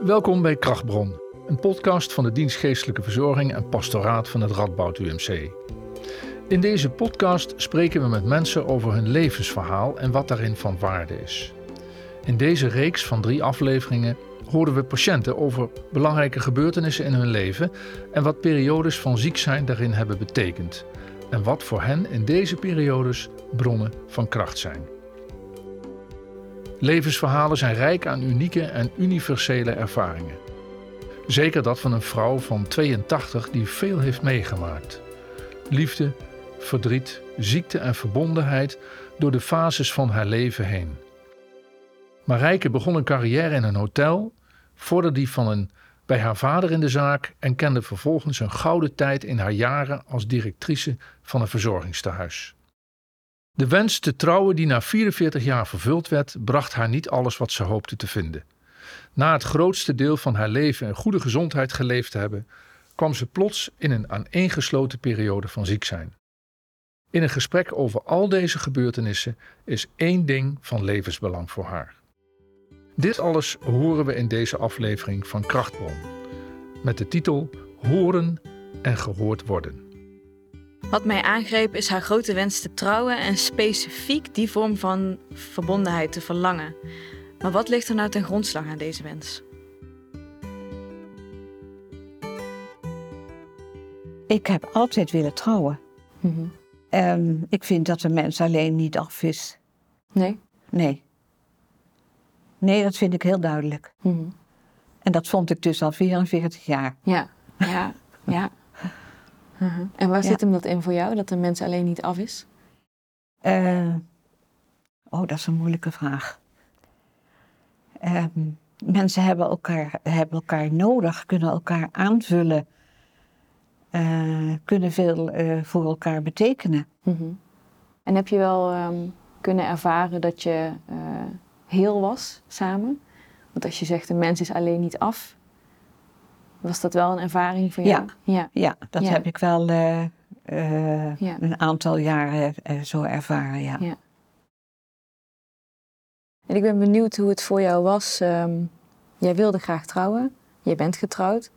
Welkom bij Krachtbron, een podcast van de dienst Geestelijke Verzorging en Pastoraat van het Radboud UMC. In deze podcast spreken we met mensen over hun levensverhaal en wat daarin van waarde is. In deze reeks van drie afleveringen horen we patiënten over belangrijke gebeurtenissen in hun leven en wat periodes van ziek zijn daarin hebben betekend. En wat voor hen in deze periodes bronnen van kracht zijn. Levensverhalen zijn rijk aan unieke en universele ervaringen. Zeker dat van een vrouw van 82 die veel heeft meegemaakt. Liefde, verdriet, ziekte en verbondenheid door de fases van haar leven heen. Marijke begon een carrière in een hotel, vorderde die van een bij haar vader in de zaak en kende vervolgens een gouden tijd in haar jaren als directrice van een verzorgingstehuis. De wens te trouwen die na 44 jaar vervuld werd, bracht haar niet alles wat ze hoopte te vinden. Na het grootste deel van haar leven in goede gezondheid geleefd te hebben, kwam ze plots in een aaneengesloten periode van ziek zijn. In een gesprek over al deze gebeurtenissen is één ding van levensbelang voor haar. Dit alles horen we in deze aflevering van Krachtbron, met de titel Horen en gehoord worden. Wat mij aangreep is haar grote wens te trouwen en specifiek die vorm van verbondenheid te verlangen. Maar wat ligt er nou ten grondslag aan deze wens? Ik heb altijd willen trouwen. Mhm. En ik vind dat een mens alleen niet af is. Nee? Nee. Nee, dat vind ik heel duidelijk. Mhm. En dat vond ik dus al 44 jaar. Ja, ja, ja. Mhm. En waar Ja. zit hem dat in voor jou, dat een mens alleen niet af is? Eh, oh, dat is een moeilijke vraag. Ehm, mensen hebben elkaar, hebben elkaar nodig, kunnen elkaar aanvullen, eh, kunnen veel eh, voor elkaar betekenen. Mhm. En heb je wel ehm, kunnen ervaren dat je heel was samen? Want als je zegt een mens is alleen niet af, was dat wel een ervaring voor jou? Ja. Ja, dat Ja. heb ik wel eh, eh, Ja. een aantal jaren eh, zo ervaren, ja. Ja. En ik ben benieuwd hoe het voor jou was. ehm, jij wilde graag trouwen, je bent getrouwd.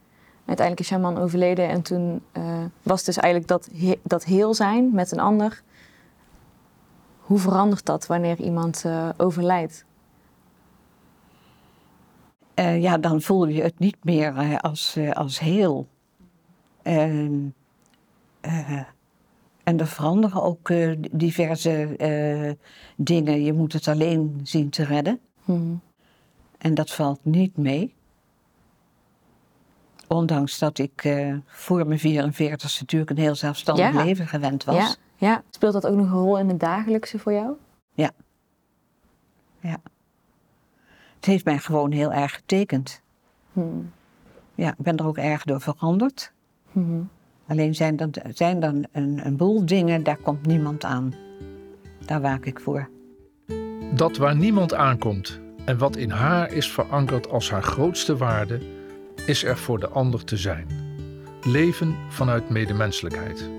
Uiteindelijk is jouw man overleden en toen was dus eigenlijk dat, he- dat heel zijn met een ander. Hoe verandert dat wanneer iemand overlijdt? Eh, ja, dan voel je het niet meer eh, als, eh, als heel. En, eh, en er veranderen ook diverse dingen. Je moet het alleen zien te redden. Mhm. En dat valt niet mee. Ondanks dat ik voor mijn 44 natuurlijk een heel zelfstandig Ja. leven gewend was. Ja, ja. Speelt dat ook nog een rol in het dagelijkse voor jou? Het heeft mij gewoon heel erg getekend. Mhm. Ja, ik ben er ook erg door veranderd. Mhm. Alleen zijn dan, zijn dan een, een boel dingen, daar komt niemand aan. Daar waak ik voor. Dat waar niemand aankomt en wat in haar is verankerd als haar grootste waarde, is er voor de ander te zijn. Leven vanuit medemenselijkheid.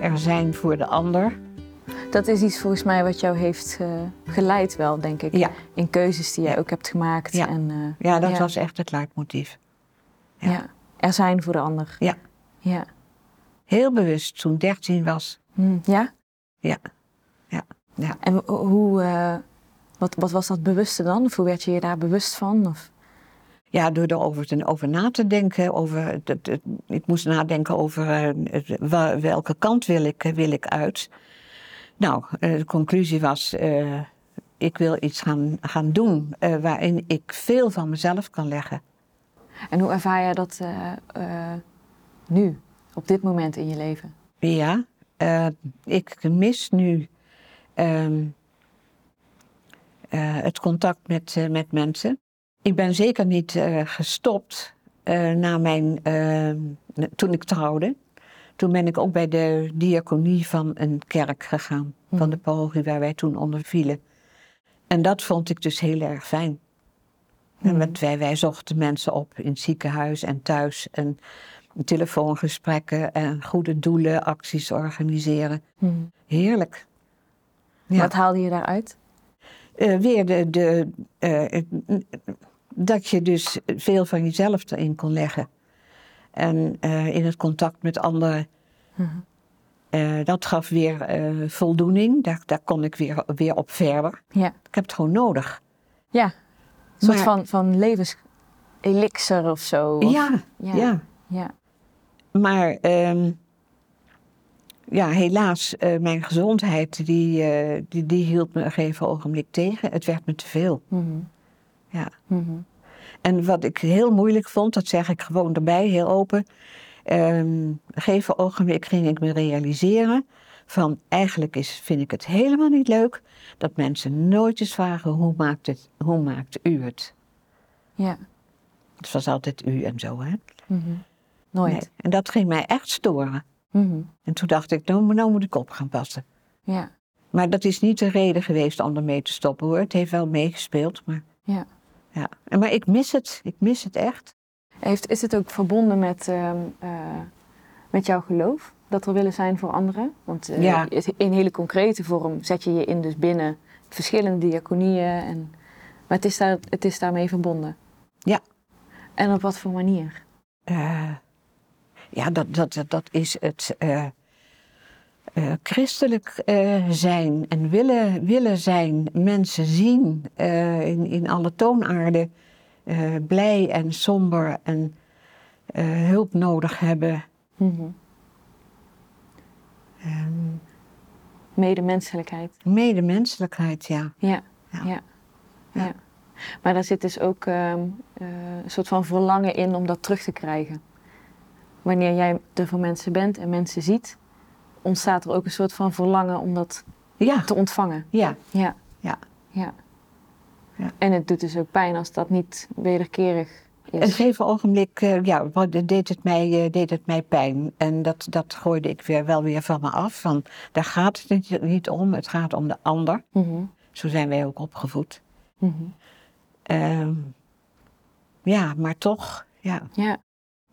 Er zijn voor de ander. Dat is iets volgens mij wat jou heeft eh, geleid wel, denk ik. Ja, In keuzes die jij ook hebt gemaakt. Ja. En, eh, ja dat Ja. was echt het leidmotief. ja. ja. Er zijn voor de ander. Ja. Ja. Heel bewust toen 13 was. Hm, ja? Ja. Ja. Ja. En ho- hoe, eh, wat, wat was dat bewuste dan? Of hoe werd je je daar bewust van? Of? Ja, door erover over na te denken. Over, het- het- het- ik moest nadenken over welke kant wil ik, wil ik uit. Nou, eh, de conclusie was, eh, ik wil iets gaan, gaan doen eh, waarin ik veel van mezelf kan leggen. En hoe ervaar jij dat nu, op dit moment in je leven? Ja, ik mis nu ehm, eh, het contact met, met mensen. Ik ben zeker niet gestopt na mijn, ehm, toen ik trouwde. Toen ben ik ook bij de diaconie van een kerk gegaan, van de parochie waar wij toen onder vielen. En dat vond ik dus heel erg fijn. En Mhm. met wij, wij zochten mensen op in het ziekenhuis en thuis. En telefoongesprekken en goede doelen, acties organiseren. Hm. Heerlijk. Ja. Wat haalde je daaruit? eh, weer de, de, eh, dat je dus veel van jezelf erin kon leggen. En eh, in het contact met anderen. Mhm. eh, dat gaf weer eh, voldoening. Daar, daar kon ik weer, weer op verder. Ja. Ik heb het gewoon nodig. Ja. Een soort Maar- van, van levenselixer of zo. of- Ja, ja. ja. ja. Maar ehm, ja, helaas, mijn gezondheid die, die, die hield me een gegeven ogenblik tegen. Het werd me te veel. Mhm. Ja. Mhm. En wat ik heel moeilijk vond, dat zeg ik gewoon erbij, heel open. gegeven ogenblik ging ik me realiseren van eigenlijk is, vind ik het helemaal niet leuk dat mensen nooit eens vragen hoe maakt, het, hoe maakt u het. Ja. Het was altijd u en zo, hè? Mhm. Nooit. Nee. En dat ging mij echt storen. Mhm. En toen dacht ik, nou, nou moet ik op gaan passen. Ja. Maar dat is niet de reden geweest om ermee te stoppen hoor. Het heeft wel meegespeeld, maar Ja. Ja. En Maar ik mis het. Ik mis het echt. Heeft, is het ook verbonden met, ehm, eh, met jouw geloof? Dat er willen zijn voor anderen? Want eh, Ja. in hele concrete vorm zet je je in dus binnen verschillende diaconieën. En, maar het is, daar, het is daarmee verbonden? Ja. En op wat voor manier? Eh, ja, dat, dat, dat, dat is het eh, christelijk eh, zijn en willen, willen zijn. Mensen zien eh, in, in alle toonaarden. blij en somber en hulp nodig hebben. Mhm. En Medemenselijkheid. medemenselijkheid, ja. Ja. Ja. Ja. ja. Maar daar zit dus ook ehm, eh, een soort van verlangen in om dat terug te krijgen. Wanneer jij er voor mensen bent en mensen ziet, ontstaat er ook een soort van verlangen om dat Ja, te ontvangen. ja. Ja. Ja. ja. Ja. En het doet dus ook pijn als dat niet wederkerig Een is. gegeven ogenblik eh, ja, deed, het mij, eh, deed het mij pijn. En dat, dat gooide ik weer, wel weer van me af. Van, daar gaat het niet, niet om, het gaat om de ander. Mhm. Zo zijn wij ook opgevoed. Mhm. Ehm, ja, maar toch, ja. Ja.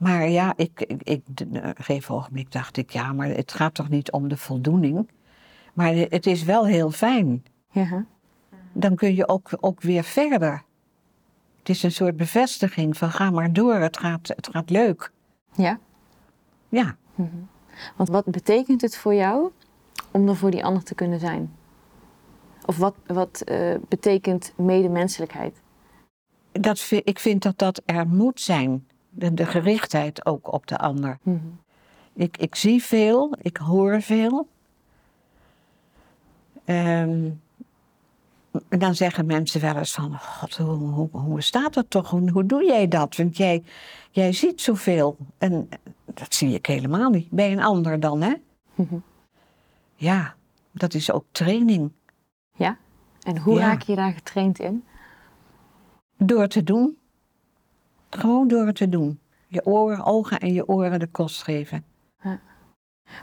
Maar ja, ik, ik, ik, de- een gegeven ogenblik dacht ik, ja, maar het gaat toch niet om de voldoening. Maar het is wel heel fijn. Ja. Dan kun je ook, ook weer verder. Het is een soort bevestiging van ga maar door, het gaat, het gaat leuk. Ja. Ja, Mhm. Want wat betekent het voor jou om er voor die ander te kunnen zijn? Of wat, wat eh, betekent medemenselijkheid? dat, ik vind dat dat er moet zijn. De, de gerichtheid ook op de ander. Mhm. Ik, ik zie veel, ik hoor veel. Ehm, en dan zeggen mensen wel eens van, god, hoe, hoe, hoe staat dat toch? Hoe, hoe doe jij dat? Want jij, jij ziet zoveel. En dat zie ik helemaal niet. Bij een ander dan, hè? Mhm. Ja, dat is ook training. Ja? En hoe Ja. raak je daar getraind in? Door te doen. Gewoon door het te doen. Je oren, ogen en je oren de kost geven.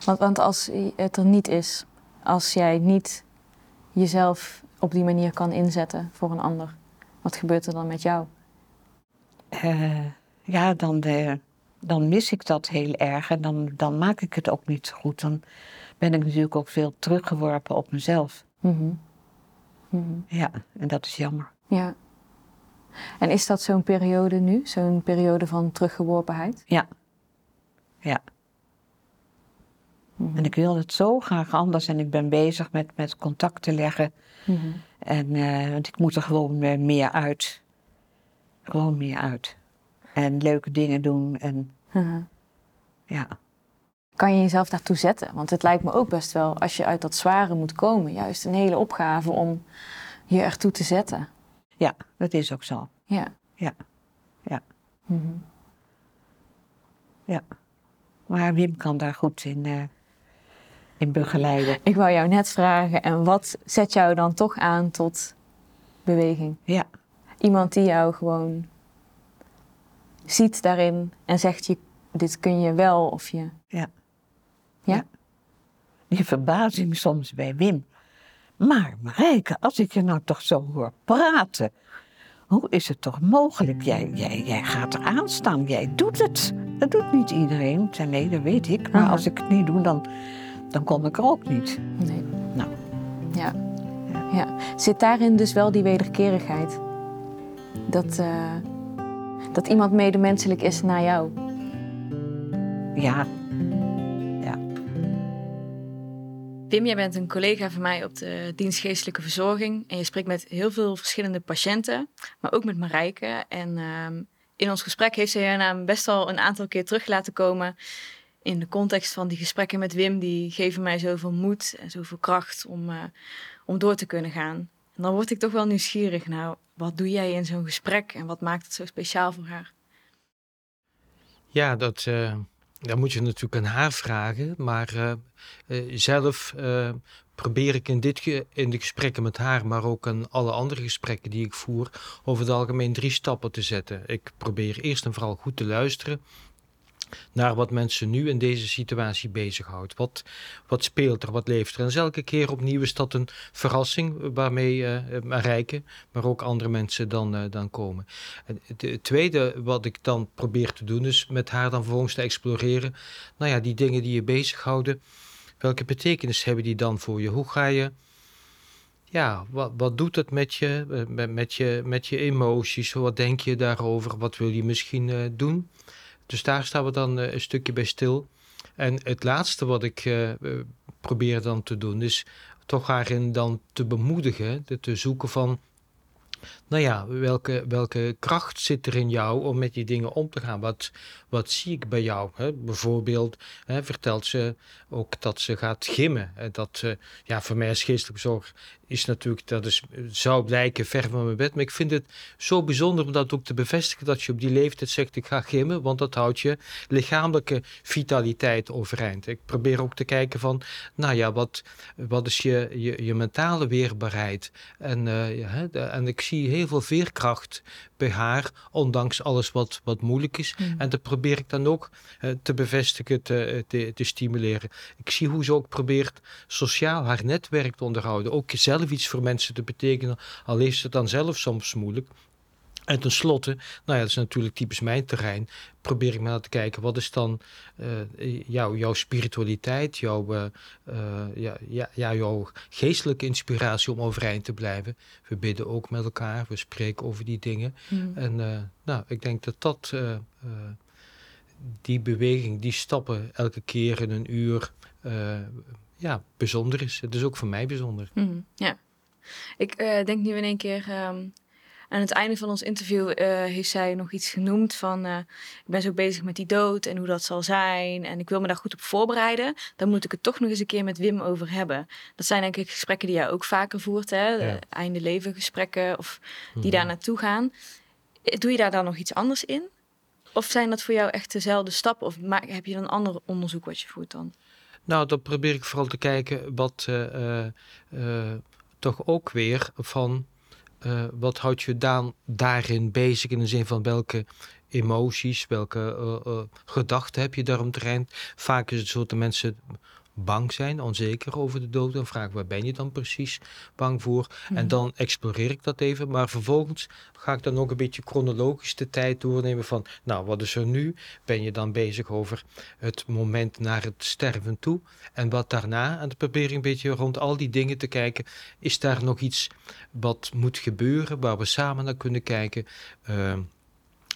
Want, want als het er niet is, als jij niet jezelf op die manier kan inzetten voor een ander, wat gebeurt er dan met jou? Eh, ja, dan, eh, dan mis ik dat heel erg en dan, dan maak ik het ook niet goed. Dan ben ik natuurlijk ook veel teruggeworpen op mezelf. Mhm. Mhm. Ja, en dat is jammer. Ja. En is dat zo'n periode nu? Zo'n periode van teruggeworpenheid? Ja. Ja. Mhm. En ik wil het zo graag anders en ik ben bezig met, met contact te leggen. Mhm. En, eh, want ik moet er gewoon meer uit. Gewoon meer uit. En leuke dingen doen en Mhm. ja. Kan je jezelf daartoe zetten? Want het lijkt me ook best wel, als je uit dat zware moet komen, juist een hele opgave om je ertoe te zetten. Ja, dat is ook zo. Ja. Ja. Ja. Mhm. Maar Wim kan daar goed in, eh, in begeleiden. Ik wou jou net vragen, en wat zet jou dan toch aan tot beweging? Ja. Iemand die jou gewoon ziet daarin en zegt, je, dit kun je wel of je... Ja. Ja? Ja. Die verbazing soms bij Wim. Maar Marijke, als ik je nou toch zo hoor praten, hoe is het toch mogelijk? Jij, jij, jij gaat eraan staan, jij doet het. Dat doet niet iedereen. Ik zei, nee, dat weet ik. Maar Aha. als ik het niet doe, dan, dan kom ik er ook niet. Nee. Nou. Ja. Ja. Ja. Zit daarin dus wel die wederkerigheid? Dat, uh, dat iemand medemenselijk is naar jou? Ja. ja. Wim, jij bent een collega van mij op de dienst geestelijke verzorging. En je spreekt met heel veel verschillende patiënten, maar ook met Marijke. En uh, in ons gesprek heeft ze je naam best wel een aantal keer terug laten komen in de context van die gesprekken met Wim, die geven mij zoveel moed en zoveel kracht om, uh, om door te kunnen gaan. En dan word ik toch wel nieuwsgierig. Nou, wat doe jij in zo'n gesprek en wat maakt het zo speciaal voor haar? Ja, dat, uh, dat moet je natuurlijk aan haar vragen. Maar uh, zelf probeer ik in, dit in de gesprekken met haar, maar ook in alle andere gesprekken die ik voer, over het algemeen drie stappen te zetten. Ik probeer eerst en vooral goed te luisteren naar wat mensen nu in deze situatie bezighoudt. Wat, wat speelt er, wat leeft er? En elke keer opnieuw is dat een verrassing waarmee uh, Marijke, maar ook andere mensen dan, dan komen. En het tweede wat ik dan probeer te doen is met haar dan vervolgens te exploreren. Nou ja, die dingen die je bezighouden, welke betekenis hebben die dan voor je? Hoe ga je ja, wat, wat doet het met je, met, je, met je emoties? Wat denk je daarover? Wat wil je misschien doen? Dus daar staan we dan uh, een stukje bij stil. En het laatste wat ik uh, probeer dan te doen, is toch daarin dan te bemoedigen, te zoeken van nou ja, welke, welke kracht zit er in jou om met die dingen om te gaan? Wat, wat zie ik bij jou? Hè? Bijvoorbeeld hè, vertelt ze ook dat ze gaat gimmen. Dat, uh, ja, voor mij als geestelijke zorg is natuurlijk, dat is, zou lijken ver van mijn bed. Maar ik vind het zo bijzonder om dat ook te bevestigen dat je op die leeftijd zegt ik ga gimmen. Want dat houdt je lichamelijke vitaliteit overeind. Ik probeer ook te kijken van, nou ja, wat, wat is je, je, je mentale weerbaarheid? En, uh, ja, en ik zie heel veel veerkracht bij haar, ondanks alles wat, wat moeilijk is. Mm. En dat probeer ik dan ook uh, te bevestigen, te, te, te, stimuleren. Ik zie hoe ze ook probeert sociaal haar netwerk te onderhouden. Ook zelf iets voor mensen te betekenen, al heeft ze het dan zelf soms moeilijk. En tenslotte, nou ja, dat is natuurlijk typisch mijn terrein, probeer ik maar te kijken, wat is dan uh, jouw, jouw spiritualiteit, jouw, uh, uh, ja, ja, ja, jouw geestelijke inspiratie om overeind te blijven. We bidden ook met elkaar, we spreken over die dingen. Mm. En nou, ik denk dat dat, die beweging, die stappen elke keer in een uur, ja, bijzonder is. Het is ook voor mij bijzonder. Mm, ja, ik denk nu in één keer... Um aan het einde van ons interview uh, heeft zij nog iets genoemd van... Uh, ik ben zo bezig met die dood en hoe dat zal zijn... en ik wil me daar goed op voorbereiden. Dan moet ik het toch nog eens een keer met Wim over hebben. Dat zijn denk ik gesprekken die jij ook vaker voert, hè? Ja. Einde leven gesprekken of die mm daar naartoe gaan. Doe je daar dan nog iets anders in? Of zijn dat voor jou echt dezelfde stappen? Of heb je dan een ander onderzoek wat je voert dan? Nou, dan probeer ik vooral te kijken wat uh, toch ook weer van uh, wat houdt je dan daarin bezig in de zin van welke emoties, welke uh, uh, gedachten heb je daaromtrent? Vaak is het zo dat mensen bang zijn, onzeker over de dood. Dan vraag ik, waar ben je dan precies bang voor? En mhm. dan exploreer ik dat even. Maar vervolgens ga ik dan ook een beetje chronologisch de tijd doornemen van, nou, wat is er nu? Ben je dan bezig over het moment naar het sterven toe? En wat daarna? En dan probeer ik een beetje rond al die dingen te kijken. Is daar nog iets wat moet gebeuren, waar we samen naar kunnen kijken? Uh,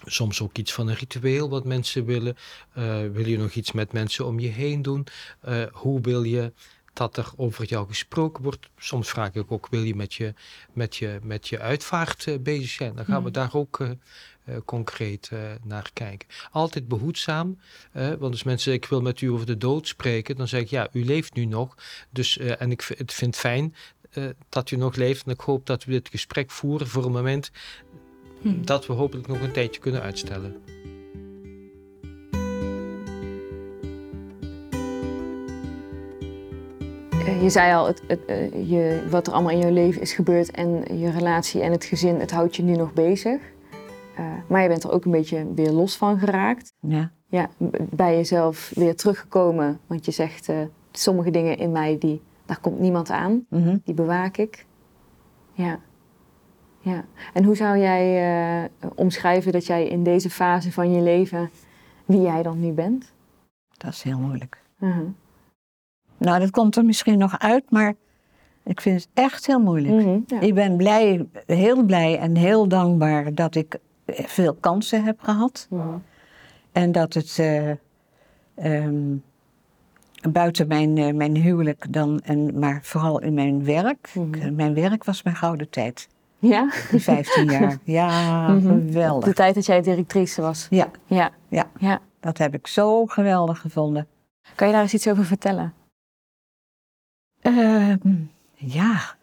Soms ook iets van een ritueel wat mensen willen. Uh, wil je nog iets met mensen om je heen doen? Uh, hoe wil je dat er over jou gesproken wordt? Soms vraag ik ook, wil je met je, met je, met je uitvaart uh, bezig zijn? Dan gaan mm. we daar ook concreet naar kijken. Altijd behoedzaam, want als mensen ik wil met u over de dood spreken, dan zeg ik, ja, u leeft nu nog. Dus, en ik vind het fijn dat u nog leeft en ik hoop dat we dit gesprek voeren voor een moment Hm. Dat we hopelijk nog een tijdje kunnen uitstellen. Eh, je zei al, het, het, eh, je, wat er allemaal in je leven is gebeurd en je relatie en het gezin, het houdt je nu nog bezig. Uh, maar je bent er ook een beetje weer los van geraakt. Ja. Ja, bij jezelf weer teruggekomen. Want je zegt, uh, sommige dingen in mij, die, daar komt niemand aan. Mm -hmm. Die bewaak ik. Ja. Ja, en hoe zou jij uh, omschrijven dat jij in deze fase van je leven, wie jij dan nu bent? Dat is heel moeilijk. Uh -huh. Nou, dat komt er misschien nog uit, maar Ik vind het echt heel moeilijk. Mhm, ja. Ik ben blij, heel blij en heel dankbaar dat ik veel kansen heb gehad. Mhm. En dat het eh, ehm, buiten mijn, eh, mijn huwelijk dan, en, maar vooral in mijn werk. Mhm. eh, Mijn werk was mijn gouden tijd. Ja? Die 15 jaar. Ja, Mhm. geweldig. De tijd dat jij directrice was. Ja, Ja. Ja. ja. dat heb ik zo geweldig gevonden. Kan je daar eens iets over vertellen? Ehm, ja,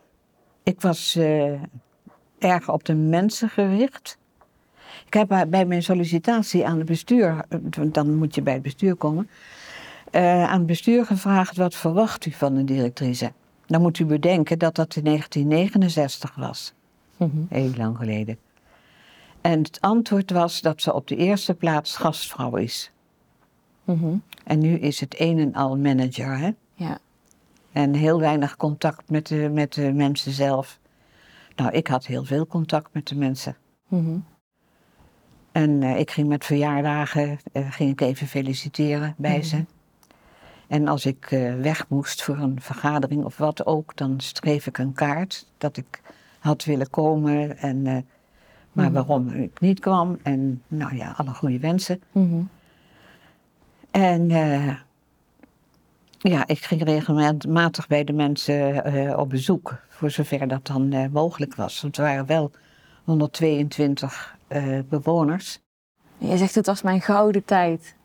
ik was eh, erg op de mensen gericht. Ik heb bij- bij mijn sollicitatie aan het bestuur, eh, dan moet je bij het bestuur komen, eh, aan het bestuur gevraagd wat verwacht u van een directrice. Dan moet u bedenken dat dat in 1969 was, Mhm. heel lang geleden. En het antwoord was dat ze op de eerste plaats gastvrouw is. Mhm. En nu is het een en al manager, hè? Ja. En heel weinig contact met de, met de mensen zelf. Nou, ik had heel veel contact met de mensen. Mhm. En eh, ik ging met verjaardagen, eh, ging ik even feliciteren bij Mhm. ze. En als ik eh, weg moest voor een vergadering of wat ook, dan schreef ik een kaart dat ik had willen komen. En, eh, maar Mhm. waarom ik niet kwam. En nou ja, alle goede wensen. Mhm. En eh, ja, ik ging regelmatig bij de mensen eh, op bezoek, voor zover dat dan mogelijk was. Want er waren wel 122 eh, bewoners. Je zegt het was mijn gouden tijd.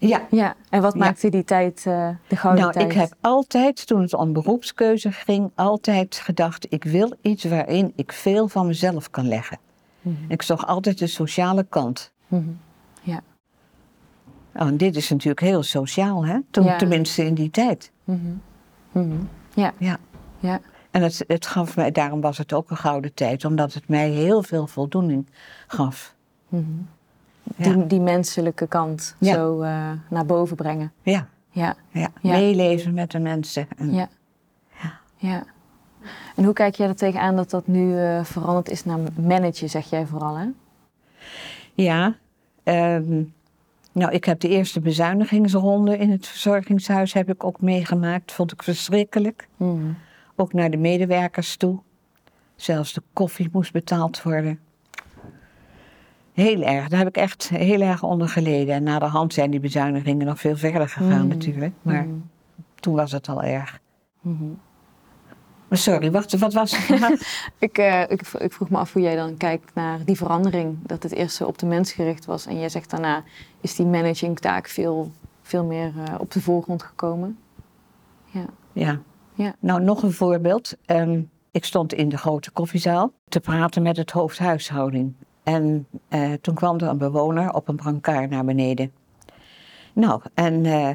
Ja, Ja. En wat Ja. maakte die tijd eh, de gouden nou, tijd? ik heb altijd, toen het om beroepskeuze ging, altijd gedacht, ik wil iets waarin ik veel van mezelf kan leggen. Mhm. Ik zag altijd de sociale kant. Mhm. Oh, en dit is natuurlijk heel sociaal, hè? Toen, Ja. Tenminste in die tijd. Mhm. Ja. Ja. Ja. En het, het gaf mij, daarom was het ook een gouden tijd, omdat het mij heel veel voldoening gaf. Ja. Die, die menselijke kant Ja. zo eh, naar boven brengen. Ja, Ja. ja. Meeleven met de mensen. En, Ja. Ja. En hoe kijk jij er tegenaan dat dat nu eh, veranderd is naar managen, zeg jij vooral, hè? Ja, ehm, nou, ik heb de eerste bezuinigingsronde in het verzorgingshuis heb ik ook meegemaakt. Vond ik verschrikkelijk. Mhm. Ook naar de medewerkers toe. Zelfs de koffie moest betaald worden. Heel erg, daar heb ik echt heel erg onder geleden. En na de hand zijn die bezuinigingen nog veel verder gegaan Mm. natuurlijk. Maar Mhm. toen was het al erg. Mhm. Maar sorry, wacht, wat was vraag? Ik, eh, ik, ik vroeg me af hoe jij dan kijkt naar die verandering. Dat het eerst zo op de mens gericht was. En jij zegt daarna is die managingtaak veel, veel meer eh, op de voorgrond gekomen. Ja. Ja. Ja. Nou, nog een voorbeeld. Ehm, ik stond in de grote koffiezaal te praten met het hoofdhuishouding. En eh, toen kwam er een bewoner op een brancard naar beneden. Nou, en eh,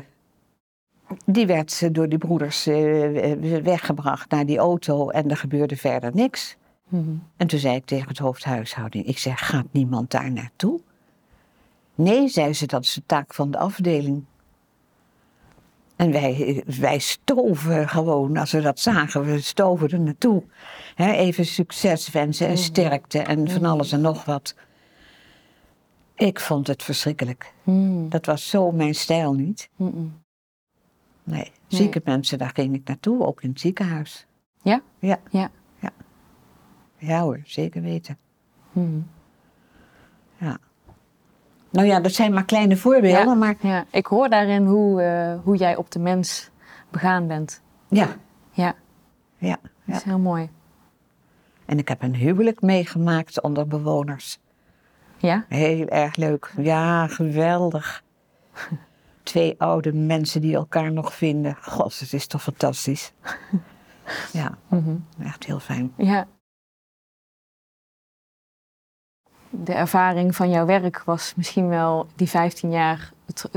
die werd door die broeders eh, weggebracht naar die auto en er gebeurde verder niks. Mhm. En toen zei ik tegen het hoofdhuishouding, ik zeg, gaat niemand daar naartoe? Nee, zei ze, dat is de taak van de afdeling. En wij, wij stoven gewoon, als we dat zagen, we stoven er naartoe. Hè, even succes wensen en Mhm. sterkte en van Mhm. alles en nog wat. Ik vond het verschrikkelijk. Mhm. Dat was zo mijn stijl niet. Nee, zieke mensen, daar ging ik naartoe, ook in het ziekenhuis. Ja? Ja. Ja. Ja, ja hoor, zeker weten. Ja. Nou ja, dat zijn maar kleine voorbeelden, Ja. maar Ja, ik hoor daarin hoe, eh, hoe jij op de mens begaan bent. ja, Ja, ja, dat is heel mooi. En ik heb een huwelijk meegemaakt onder bewoners. Ja? Heel erg leuk. Ja, geweldig. Twee oude mensen die elkaar nog vinden. God, het is toch fantastisch. Ja, Mhm. echt heel fijn. Ja. De ervaring van jouw werk was misschien wel die 15 jaar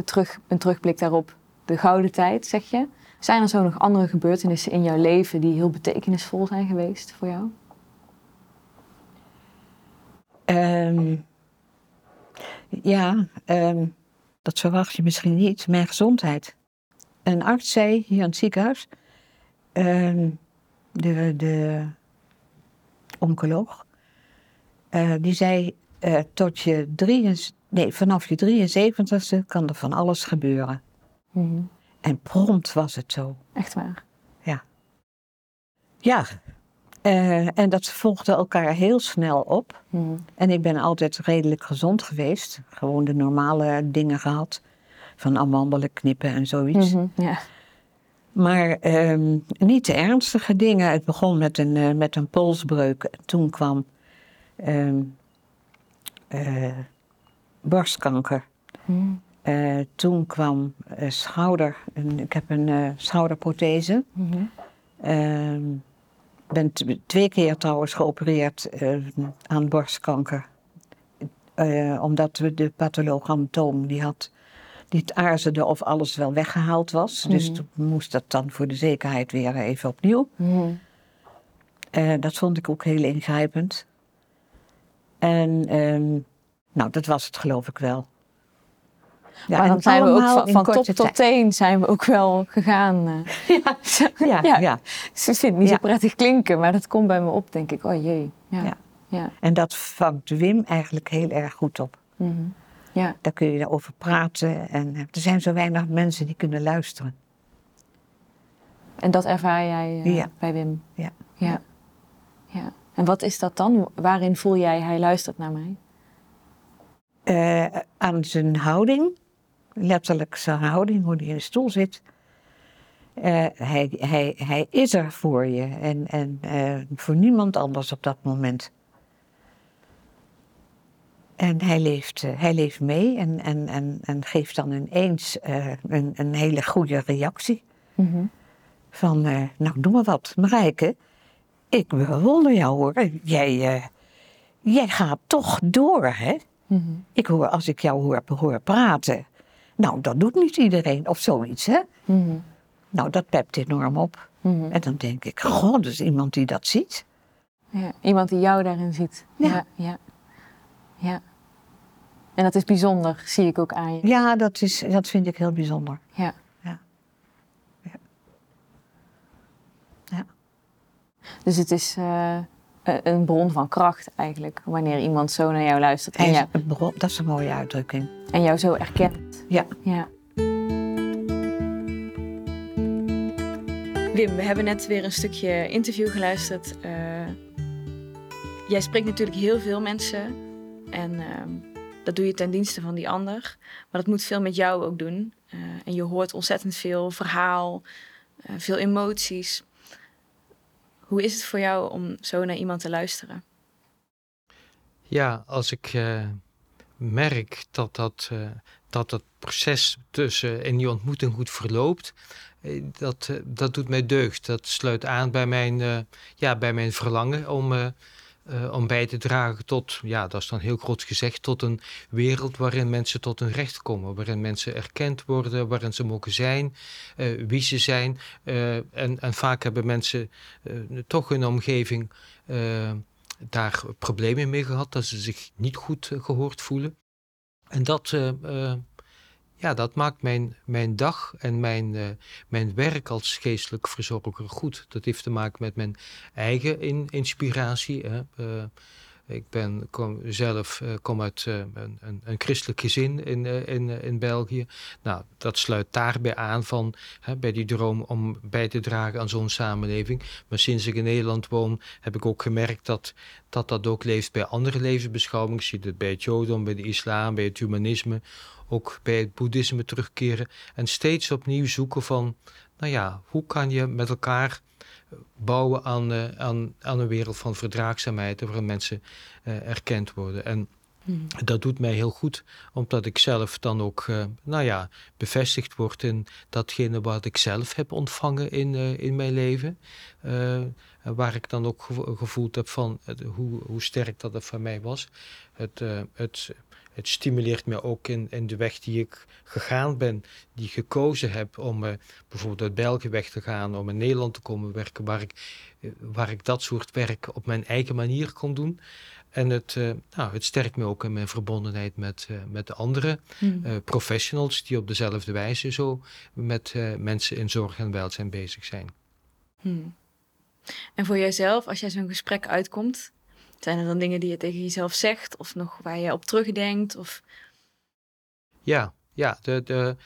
terug, een terugblik daarop. De gouden tijd, zeg je. Zijn er zo nog andere gebeurtenissen in jouw leven die heel betekenisvol zijn geweest voor jou? Ehm, ja, ehm, dat verwacht je misschien niet. Mijn gezondheid. Een arts zei hier in het ziekenhuis, ehm, de, de oncoloog, eh, die zei eh, tot je drie, nee, vanaf je 73ste kan er van alles gebeuren. Mhm. En prompt was het zo. Echt waar. Ja, eh, en dat volgde elkaar heel snel op. Mhm. En ik ben altijd redelijk gezond geweest. Gewoon de normale dingen gehad. Van amandelen knippen en zoiets. Mhm, Ja. Maar ehm, niet de ernstige dingen. Het begon met een, eh, met een polsbreuk. Toen kwam ehm, eh, borstkanker. Eh, toen kwam schouder. Ik heb een schouderprothese. Mhm. Ehm, ben twee keer trouwens geopereerd eh, aan borstkanker. Eh, omdat we de patholoog Antoom, die had niet aarzelde of alles wel weggehaald was. Dus Mhm. toen moest dat dan voor de zekerheid weer even opnieuw. Mhm. Eh, dat vond ik ook heel ingrijpend. En ehm, nou, dat was het geloof ik wel. Ja, maar dan zijn we ook van, top tot teen zijn we ook wel gegaan. eh. Ja, Ja. ja. Dus ik vind het niet zo prettig klinken, maar dat komt bij me op, denk ik. Oh jee. Ja. Ja. En dat vangt Wim eigenlijk heel erg goed op. Mhm. ja. Daar kun je over praten. En eh, er zijn zo weinig mensen die kunnen luisteren. En dat ervaar jij eh, bij Wim? Ja. ja. Ja. En wat is dat dan? Waarin voel jij hij luistert naar mij? Aan zijn houding, letterlijk zijn houding, hoe hij in de stoel zit. Eh, hij, hij, hij is er voor je en, en eh, voor niemand anders op dat moment. En hij leeft, eh, hij leeft mee en, en, en, en geeft dan ineens een, een hele goede reactie. Mhm. Van, nou doe maar wat, Marijke. Ik bewonder jou hoor. Jij, jij gaat toch door, hè? Mhm. Ik hoor, als ik jou hoor, hoor praten. Nou, dat doet niet iedereen of zoiets, hè? Mhm. Nou, dat pept enorm op. Mhm. En dan denk ik, god, er is iemand die dat ziet. Ja. Iemand die jou daarin ziet. Ja. ja. Ja. Ja. En dat is bijzonder, zie ik ook aan je. Ja, dat, is, dat vind ik heel bijzonder. Ja. Ja. Ja. Ja. Dus het is eh, een- een bron van kracht eigenlijk, wanneer iemand zo naar jou luistert en, jou, een bron- dat is een mooie uitdrukking. en jou zo erkent. Ja. Ja. Wim, we hebben net weer een stukje interview geluisterd. Eh, jij spreekt natuurlijk heel veel mensen en ehm, dat doe je ten dienste van die ander. Maar dat moet veel met jou ook doen. Eh, en je hoort ontzettend veel verhaal, eh, veel emoties. Hoe is het voor jou om zo naar iemand te luisteren? Ja, als ik eh, merk dat dat, eh, dat dat proces tussen in die ontmoeting goed verloopt, eh, dat, eh, dat doet mij deugd. Dat sluit aan bij mijn, eh, ja, bij mijn verlangen om, om bij te dragen tot, ja, dat is dan heel groot gezegd, tot een wereld waarin mensen tot hun recht komen, waarin mensen erkend worden, waarin ze mogen zijn, wie ze zijn. En, en vaak hebben mensen toch hun omgeving. daar problemen mee gehad, dat ze zich niet goed eh, gehoord voelen. En dat, eh, eh, ja, dat maakt mijn, mijn dag en mijn, eh, mijn werk als geestelijk verzorger goed. Dat heeft te maken met mijn eigen in, inspiratie. Ik ben, kom zelf eh, kom uit eh, een, een, een christelijk gezin in, eh, in, in België. Nou, dat sluit daarbij aan van, hè, bij die droom om bij te dragen aan zo'n samenleving. Maar sinds ik in Nederland woon, heb ik ook gemerkt dat dat, dat ook leeft bij andere levensbeschouwingen. Ik zie het bij het Jodom, bij de islam, bij het humanisme, ook bij het boeddhisme terugkeren. En steeds opnieuw zoeken van, nou ja, hoe kan je met elkaar bouwen aan, eh, aan, aan een wereld van verdraagzaamheid, waarin mensen eh, erkend worden. En dat doet mij heel goed, omdat ik zelf dan ook, eh, nou ja, bevestigd word in datgene wat ik zelf heb ontvangen in, in mijn leven. En waar ik dan ook gevo- gevoeld heb van hoe, hoe sterk dat het voor mij was. Het, het, het stimuleert me ook in, in de weg die ik gegaan ben, die ik gekozen heb om eh, bijvoorbeeld uit België weg te gaan, om in Nederland te komen werken, waar ik, eh, waar ik dat soort werk op mijn eigen manier kon doen. En het, eh, nou, het sterkt me ook in mijn verbondenheid met, met de andere eh, professionals die op dezelfde wijze zo met mensen in zorg en welzijn bezig zijn. Hmm. En voor jijzelf, als jij zo'n gesprek uitkomt, zijn er dan dingen die je tegen jezelf zegt of nog waar je op terugdenkt? Of... Ja, ja de, de,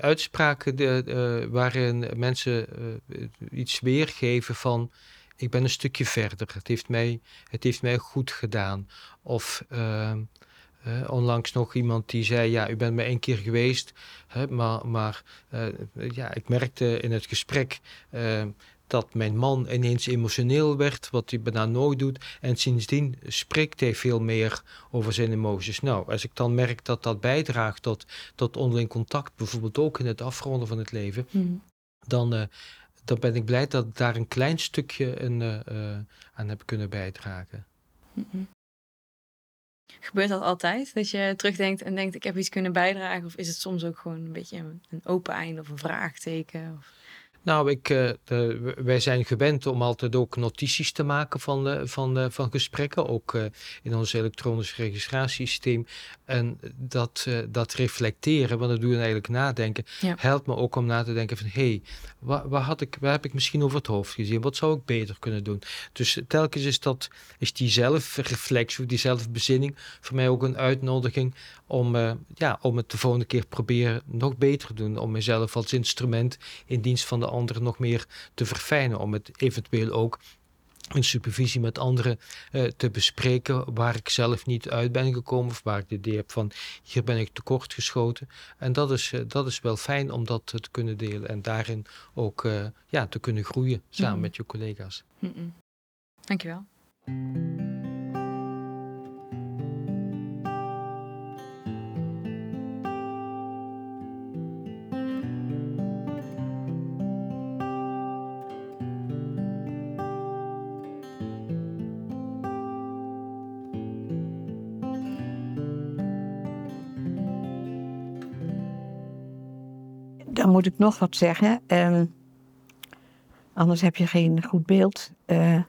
uitspraken de, eh, waarin mensen eh, iets weergeven van ik ben een stukje verder. Het heeft mij, het heeft mij goed gedaan. Of ehm, eh, onlangs nog iemand die zei, ja, u bent maar één keer geweest, hè, maar, maar ja, ik merkte in het gesprek eh, dat mijn man ineens emotioneel werd, wat hij bijna nooit doet. En sindsdien spreekt hij veel meer over zijn emoties. Nou, als ik dan merk dat dat bijdraagt tot, tot onderling contact, bijvoorbeeld ook in het afronden van het leven, Mhm. dan, eh, dan ben ik blij dat ik daar een klein stukje een, eh, eh, aan heb kunnen bijdragen. Mhm. Gebeurt dat altijd? Dat je terugdenkt en denkt, ik heb iets kunnen bijdragen? Of is het soms ook gewoon een beetje een, een open einde of een vraagteken? Of... Nou, ik, eh, de- wij zijn gewend om altijd ook notities te maken van, eh, van, eh, van gesprekken, ook in ons elektronisch registratiesysteem. En dat, dat reflecteren, want dat doe je eigenlijk nadenken, Ja. helpt me ook om na te denken van, hé, hey, waar, waar, had ik, waar heb ik misschien over het hoofd gezien? Wat zou ik beter kunnen doen? Dus telkens is, dat, is die zelfreflectie, die zelfbezinning voor mij ook een uitnodiging om, ja, om het de volgende keer proberen nog beter te doen. Om mezelf als instrument in dienst van de anderen nog meer te verfijnen. Om het eventueel ook in supervisie met anderen eh, te bespreken waar ik zelf niet uit ben gekomen of waar ik het idee heb van hier ben ik tekort geschoten. En dat is, eh, dat is wel fijn om dat te kunnen delen en daarin ook eh, ja, te kunnen groeien samen met je collega's. Mm-mm. Dankjewel. Moet ik nog wat zeggen. Ehm, anders heb je geen goed beeld. Eh,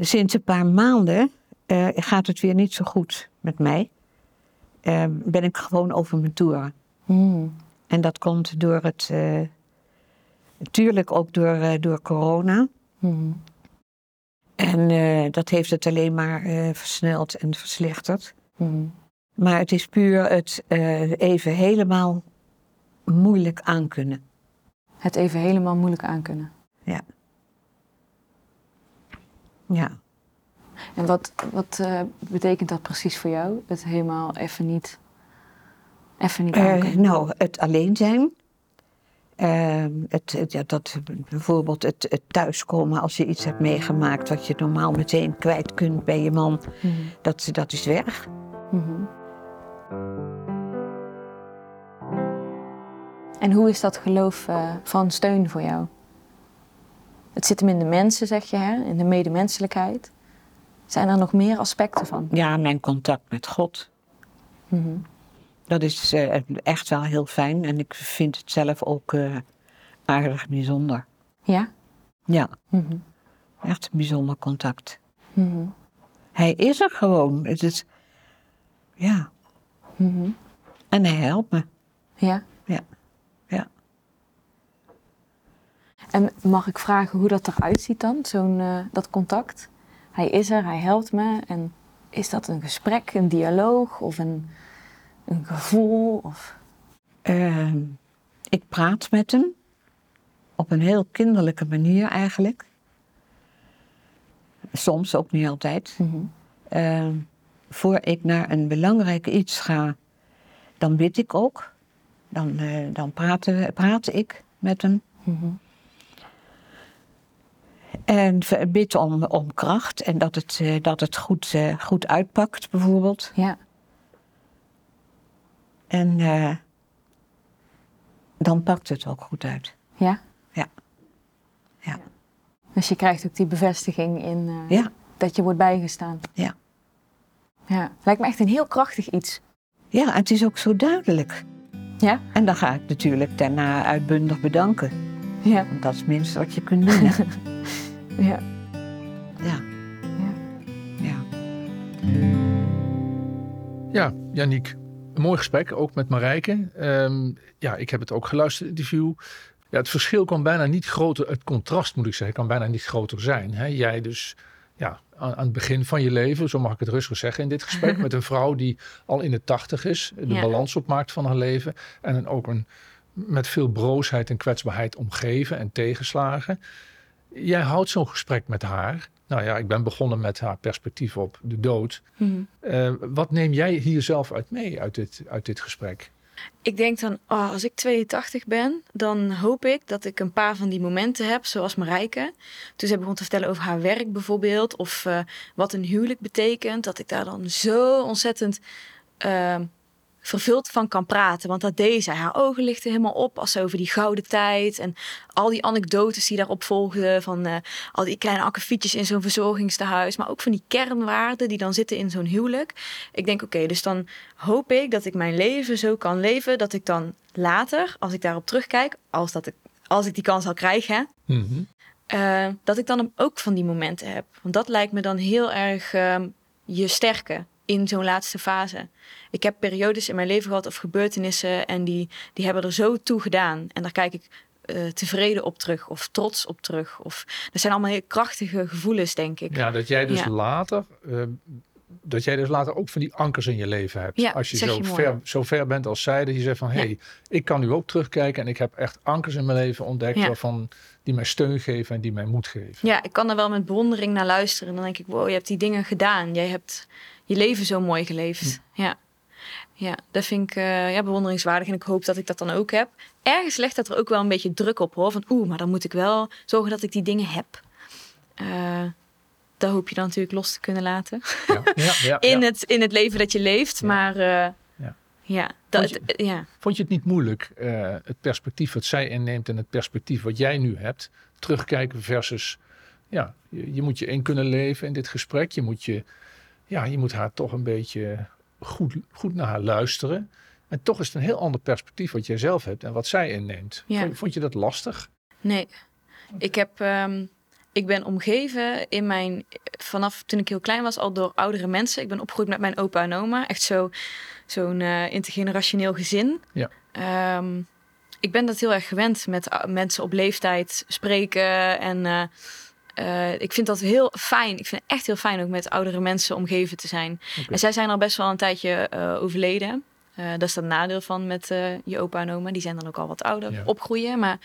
sinds een paar maanden eh, gaat het weer niet zo goed met mij. Eh, ben ik gewoon over mijn toeren. Mm. En dat komt door het. eh, natuurlijk ook door, eh, door corona. Mm. En eh, dat heeft het alleen maar eh, versneld en verslechterd. Mm. Maar het is puur het eh, even helemaal moeilijk aankunnen. Het even helemaal moeilijk aankunnen. Ja. En wat, wat eh, betekent dat precies voor jou? Het helemaal even niet, even niet aankunnen? nou, het alleen zijn. Ehm, het, het- ja, dat, bijvoorbeeld het, het thuiskomen als je iets hebt meegemaakt wat je normaal meteen kwijt kunt bij je man, Mhm. dat, dat is weg. Mhm. En hoe is dat geloof eh, van steun voor jou? Het zit hem in de mensen, zeg je, hè? in de medemenselijkheid. Zijn er nog meer aspecten van? Ja, mijn contact met God. Mhm. Dat is eh, echt wel heel fijn en ik vind het zelf ook eh, aardig bijzonder. Ja? Ja, Mhm. echt een bijzonder contact. Mhm. Hij is er gewoon. Het is, ja, en hij helpt me. Ja. En mag ik vragen hoe dat eruit ziet dan, zo'n, eh, dat contact? Hij is er, hij helpt me. En is dat een gesprek, een dialoog of een, een gevoel? Of... Ehm, ik praat met hem op een heel kinderlijke manier eigenlijk. Soms ook niet altijd. Mhm. Ehm, voor ik naar een belangrijk iets ga, dan bid ik ook. Dan, eh, dan praten, praat ik met hem. Mhm. En bid om, om kracht en dat het, eh, dat het goed, eh, goed uitpakt, bijvoorbeeld. Ja. En eh, dan pakt het ook goed uit. Ja? Ja. Ja. Dus je krijgt ook die bevestiging in Ja. dat je wordt bijgestaan. Ja. Ja, lijkt me echt een heel krachtig iets. Ja, en het is ook zo duidelijk. Ja? En dan ga ik natuurlijk daarna uitbundig bedanken. Ja. Want dat is het minste wat je kunt doen. Ja. ja. Ja. ja. Ja, Janiek, een mooi gesprek, ook met Marijke. Ehm, ja, ik heb het ook geluisterd, het interview. Ja, het verschil kan bijna niet groter, het contrast moet ik zeggen, kan bijna niet groter zijn. Hè? Jij dus ja, aan, aan het begin van je leven, zo mag ik het rustig zeggen in dit gesprek, met een vrouw die al in de tachtig is, de Ja. balans opmaakt van haar leven. En een, ook een met veel broosheid en kwetsbaarheid omgeven en tegenslagen. Jij houdt zo'n gesprek met haar. Nou ja, ik ben begonnen met haar perspectief op de dood. Mhm. Eh, wat neem jij hier zelf uit mee uit dit, uit dit gesprek? Ik denk dan, oh, als ik 82 ben, dan hoop ik dat ik een paar van die momenten heb, zoals Marijke. Toen ze begon te vertellen over haar werk bijvoorbeeld, of eh, wat een huwelijk betekent, dat ik daar dan zo ontzettend uh, vervuld van kan praten. Want dat deed zij. Haar ogen lichten helemaal op als ze over die gouden tijd en al die anekdotes die daarop volgden, van uh, al die kleine akkefietjes in zo'n verzorgingstehuis, maar ook van die kernwaarden die dan zitten in zo'n huwelijk. Ik denk, oké, dus dan hoop ik dat ik mijn leven zo kan leven dat ik dan later, als ik daarop terugkijk, als, dat ik, als ik die kans al krijg, hè, uh, dat ik dan ook van die momenten heb. Want dat lijkt me dan heel erg uh, je sterke in zo'n laatste fase. Ik heb periodes in mijn leven gehad of gebeurtenissen en die, die hebben er zo toe gedaan. En daar kijk ik uh, tevreden op terug of trots op terug. Of, dat zijn allemaal heel krachtige gevoelens, denk ik. Ja, dat jij dus ja. later. Uh, dat jij dus later ook van die ankers in je leven hebt. Ja, Als je, zo, je ver, zo ver bent als zij, dat je zegt van... hé, hey, ik kan nu ook terugkijken en ik heb echt ankers in mijn leven ontdekt... Waarvan, die mij steun geven en die mij moed geven. Ja, ik kan er wel met bewondering naar luisteren. En dan denk ik, wow, je hebt die dingen gedaan. Jij hebt je leven zo mooi geleefd. Hm. Ja. Ja, dat vind ik uh, ja, bewonderingswaardig en ik hoop dat ik dat dan ook heb. Ergens legt dat er ook wel een beetje druk op hoor. Van oeh, maar dan moet ik wel zorgen dat ik die dingen heb. Uh, dat hoop je dan natuurlijk los te kunnen laten. Ja, ja, ja, in, het, in het leven dat je leeft. Maar uh, ja. Dat, vond, je, ja. vond je het niet moeilijk, het perspectief wat zij inneemt en het perspectief wat jij nu hebt, terugkijken versus, ja, je, je moet je in kunnen leven in dit gesprek. Je moet je ja, je moet haar toch een beetje goed, goed naar haar luisteren. En toch is het een heel ander perspectief wat jij zelf hebt en wat zij inneemt. Ja. Vond, vond, je dat lastig? Nee. Ik, heb, um, ik ben omgeven in mijn, vanaf toen ik heel klein was, al door oudere mensen. Ik ben opgegroeid met mijn opa en oma. Echt zo, zo'n uh, intergenerationeel gezin. Ja. Um, ik ben dat heel erg gewend met mensen op leeftijd spreken en... Uh, uh, ik vind dat heel fijn. Ik vind het echt heel fijn ook met oudere mensen omgeven te zijn. Okay. En zij zijn al best wel een tijdje uh, overleden. Uh, dat is het nadeel van met je opa en oma. Die zijn dan ook al wat ouder, Ja. opgroeien. Maar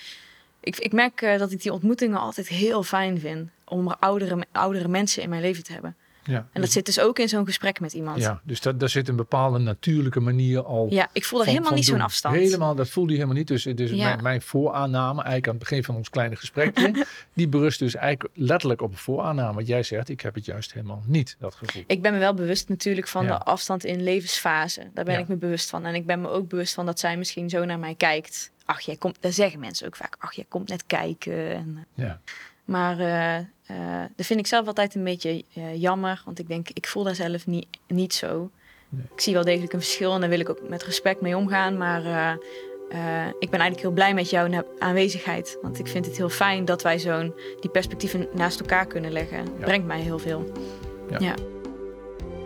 ik, ik merk dat ik die ontmoetingen altijd heel fijn vind. Om oudere, oudere mensen in mijn leven te hebben. Ja, En dat zit dus ook in zo'n gesprek met iemand. Ja, dus dat, daar zit een bepaalde natuurlijke manier al. Ja, ik voel er helemaal van niet zo'n afstand. Helemaal, dat voelde je helemaal niet. Dus, dus Ja. mijn, mijn vooraanname, eigenlijk aan het begin van ons kleine gesprekje, die berust dus eigenlijk letterlijk op een vooraanname. Want jij zegt, ik heb het juist helemaal niet, dat gevoel. Ik ben me wel bewust natuurlijk van Ja. de afstand in levensfase. Daar ben ik me bewust van. En ik ben me ook bewust van dat zij misschien zo naar mij kijkt. Ach, jij komt, dat zeggen mensen ook vaak. Ach, jij komt net kijken. En, Ja. maar eh, eh, dat vind ik zelf altijd een beetje eh, jammer. Want ik denk, ik voel daar zelf niet, niet zo. Nee. Ik zie wel degelijk een verschil en daar wil ik ook met respect mee omgaan. Maar eh, ik ben eigenlijk heel blij met jouw aanwezigheid. Want ik vind het heel fijn dat wij zo'n die perspectieven naast elkaar kunnen leggen. Brengt mij heel veel.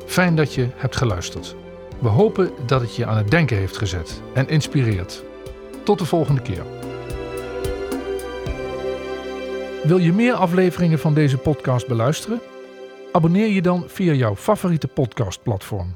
Fijn dat je hebt geluisterd. We hopen dat het je aan het denken heeft gezet en inspireert. Tot de volgende keer. Wil je meer afleveringen van deze podcast beluisteren? Abonneer je dan via jouw favoriete podcastplatform.